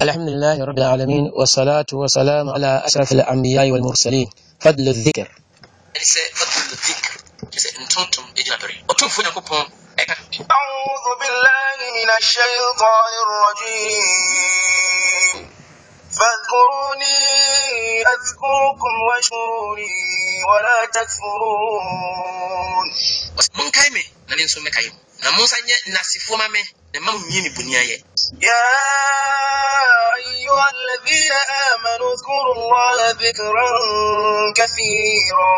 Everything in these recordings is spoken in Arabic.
الحمد لله رب العالمين والصلاة والسلام على أشرف الأنبياء والمرسلين. فضل الذكر. أعوذ بالله من الشيطان الرجيم. فاذكروني أذكركم واشكروا لي ولا تكفرون. Na monsa nyɛ nnasefoɔ ma me na ma monyɛ me bɔni ayɛ يا أيها الذين آمنوا اذكروا الله ذكرا كثيرا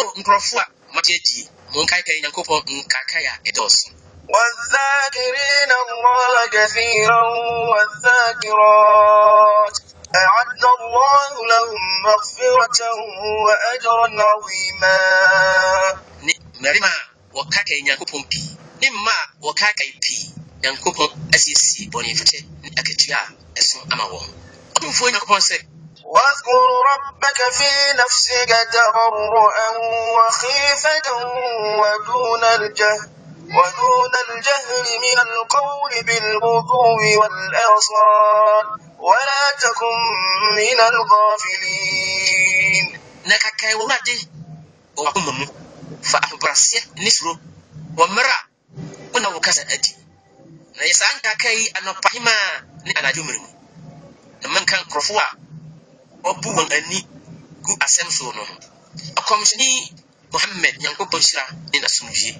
o nkurɔfoɔ a mate adie monkaekae nyankopɔn nkakae a ɛdɔɔso والذاكرين الله كثيرا والذاكرات أعد الله لهم مغفرة وأجرا عظيما ne mmarima a wɔkakae nyankopɔn pii ne mma a wɔkakae pii nyankopɔn asiesie bɔnefakyɛ ne akatua ɛso ama wɔn ɔtomfoɔ nyankopɔn sɛ واذكر ربك في نفسك تضرعا وخيفة ودون الجهل ودون الجهل من القول بالغدو والآصال ولا تكن من الغافلين. na kakae wɔ wurade wɔ wakoma mu fa na yɛ saa nkakae yi anɔpahema ne anadwo mmere mu. Na manka nkurɔfo a ɔbu wɔn ani gu asɛm so no ho. Ɔkɔmhyɛni mohammed nyankopɔn hyira ne nasomdwie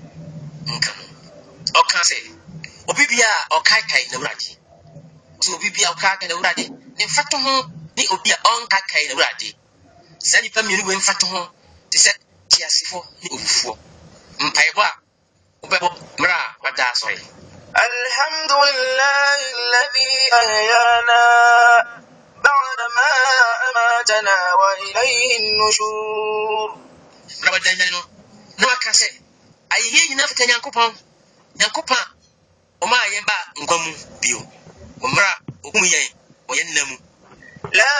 nka no. Ɔka sɛ obi bia a ɔkaekae n'awurade. Sɛ obi bia a ɔkaekae n'awurade ne mfato ho ne obi a ɔnkaekae n'awurade. Saa nnipa mmienu wei mfato ho te sɛ teasefoɔ ne owufoɔ mpaebɔ a wobɛbɔ mmerɛ a wada asɔre الحمد لله الذي أهيانا بعدما أماتنا وإليه النشور. لا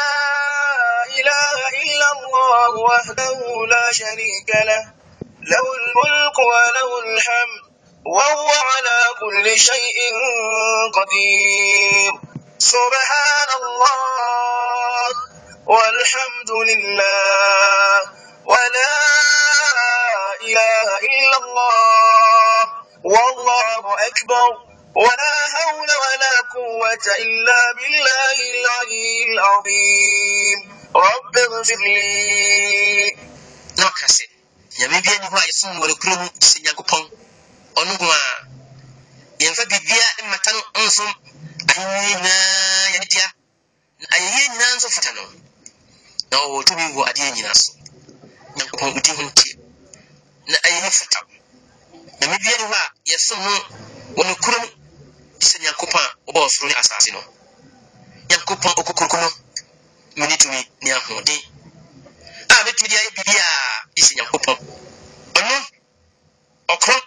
إله إلا الله وحده لا شريك له له الملك وله الحمد وهو على كل شيء قدير. سبحان الله والحمد لله ولا إله إلا الله والله أكبر ولا حول ولا قوة إلا بالله العلي العظيم. رب اغفر لي. Na ɔka sɛ nyame bia ni hɔ a yɛsom wɔ ne kuro mu sɛ nyankopɔn ɔno ho a yɛmfa biribia mmata no nsom ahenni nyinaa yɛne dea na ayɛyɛ nyinaa nso fata no na ɔwɔ tumi wɔ adeɛ nyinaa so. Nyankopɔn wodi ho nteɛ na ayɛyɛ fata wo nyame bia ni hɔ a yɛsom no wɔ ne kuro mu sɛ nyankopɔn a wɔbɔɔ soro ne asase no nyankopɔn okokoroko no mene tumi ne ahoɔden a bɛtumi de ayɛ biribi a gye sɛ nyankopɔn ɔno ɔkorɔ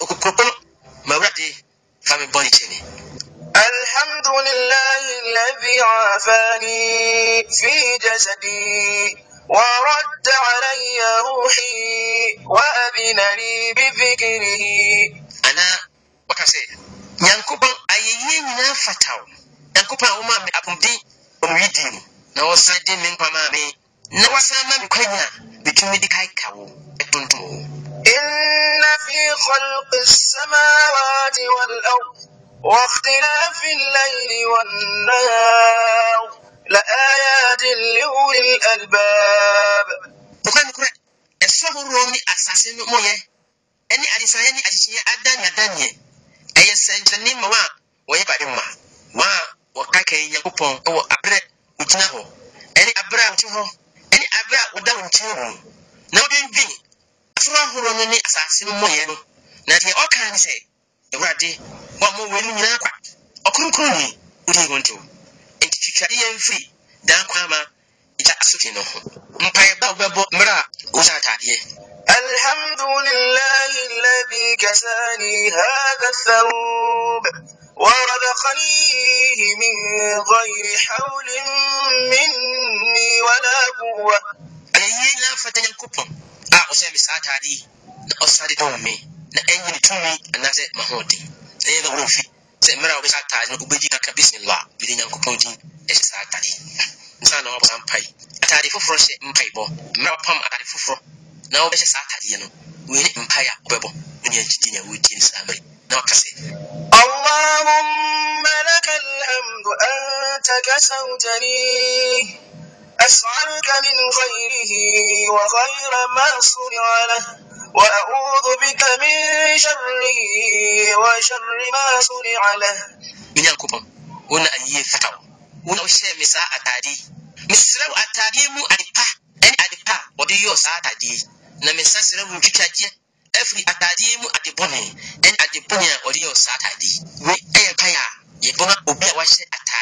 وكبل ما وعدي الحمد لله الذي عافاني في جسدي ورد علي روحي وأبن لي بذكره. أنا وكاسي. ينكبل أيين نافتاو. ينكبل أمامي أبدي أمويدين نوصدين من قمامي نوصدين من كنيا بتومي دي كاي كاو أتونتو maa إن في خلق السماوات والأرض واختلاف الليل والنهار لآيات لأولي الألباب nokorɛ ɛsoro ahoroɔ ne asase no mɔyɛ ɛne adesaeɛ ne akyekyeɛ adaneadaneɛ ɛyɛ sɛnkyerɛnne ma wɔn a wɔyɛ bade ma wɔn a wɔkaka yi nyankopɔn wɔ aberɛ wogyina hɔ ɛne aberɛ a wote hɔ ɛne aberɛ a woda wo nkyɛn mu na wodwendwen asoro ahoroɔ no ne asase no mmɔyɛ no na deɛ ɔka ne sɛ awurade wɔmmɔ no nyinaa kwa ɔkronkronni wodi ho ntew enti twitwade yɛn mfiri daa kwan ma gya asotwe no ho mpaeɛba wobɛbɔ mmerɛ a wohyɛ ataadeɛ الحمد لله الذي كساني هذا الثوب ورزقنيه من غير حول مني ولا قوة ayɛyie nyinaa mfata nyankopɔn a ɔhyɛ me saa atade yi na ɔsade dɔm me na ɛnyɛ ne tumi anaasɛ mahoɔden ɛyɛ na wɔmfi sɛ mmerɛ a wobɛhyɛ ataade no wobɛgyi kaka bismillah mede nyankopɔn din ɛhyɛ saa atade nsa na wabɔ saa mpae atade foforɔ hyɛ mpaebɔ mmerɛ a wapam atade foforɔ na wobɛhyɛ saa atadeɛ no wei ne mpae a wobɛbɔ wone agyidi nea wɔdi no saa mmere na waka sɛ اللهم لك الحمد أنت كسوتني أسألك من خيره وخير ما صنع له. وأعوذ بك من شره وشر ما صنع له. من الكبر هنا أن يفتح هنا أشياء مساء أتادي مسلم أتادي مو أدفع أنا أدفع ودي يوسع أتادي نمسا سلم مجتاجي أفري أتادي مو أدبوني أنا أدبوني ودي يوسع أتادي وي أي كايا يبونا أبيع وشي أتادي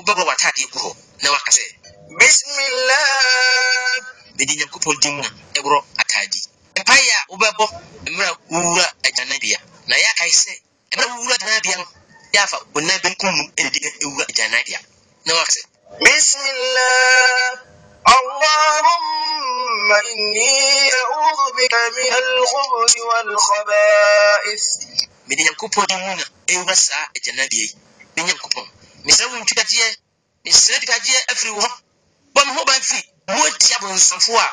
kwa so anaa wɔ mmerɛ a wodi nyankopɔn ho adanse pa woyɛ mpae a wobɛbɔ mmerɛ a wobɛbɔ w'atadeɛ gu hɔ na waka sɛ بسم الله mede nyankopɔn din mu na ɛworɔ atade mpae a wobɛbɔ mmerɛ a wowura agyanabea na yɛakae sɛ mmerɛ a wowura agyanabea no yɛafa wo nan benkum mu ɛne de ɛwura agyanabea na waka sɛ بسم الله اللهم إني أعوذ بك من الخبث والخبائث mede nyankopɔn din mu na ɛwura saa agyanabea ne sɛ wontwidagyeɛ ne sɛ dikagyeɛ afiri wo hɔ bɔ me ho ban firi moatia bonsɔfoɔ a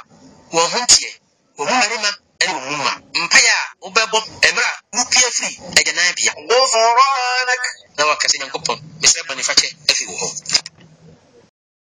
wɔn ho teɛ wɔ mu mmarima ɛne wɔ mu ma mpaeɛ a wobɛbɔ ɛmerɛ a wopia firi agyanan bea na wakasɛ nyankopɔn mesrɛ bɔnefakyɛ afiri wo hɔ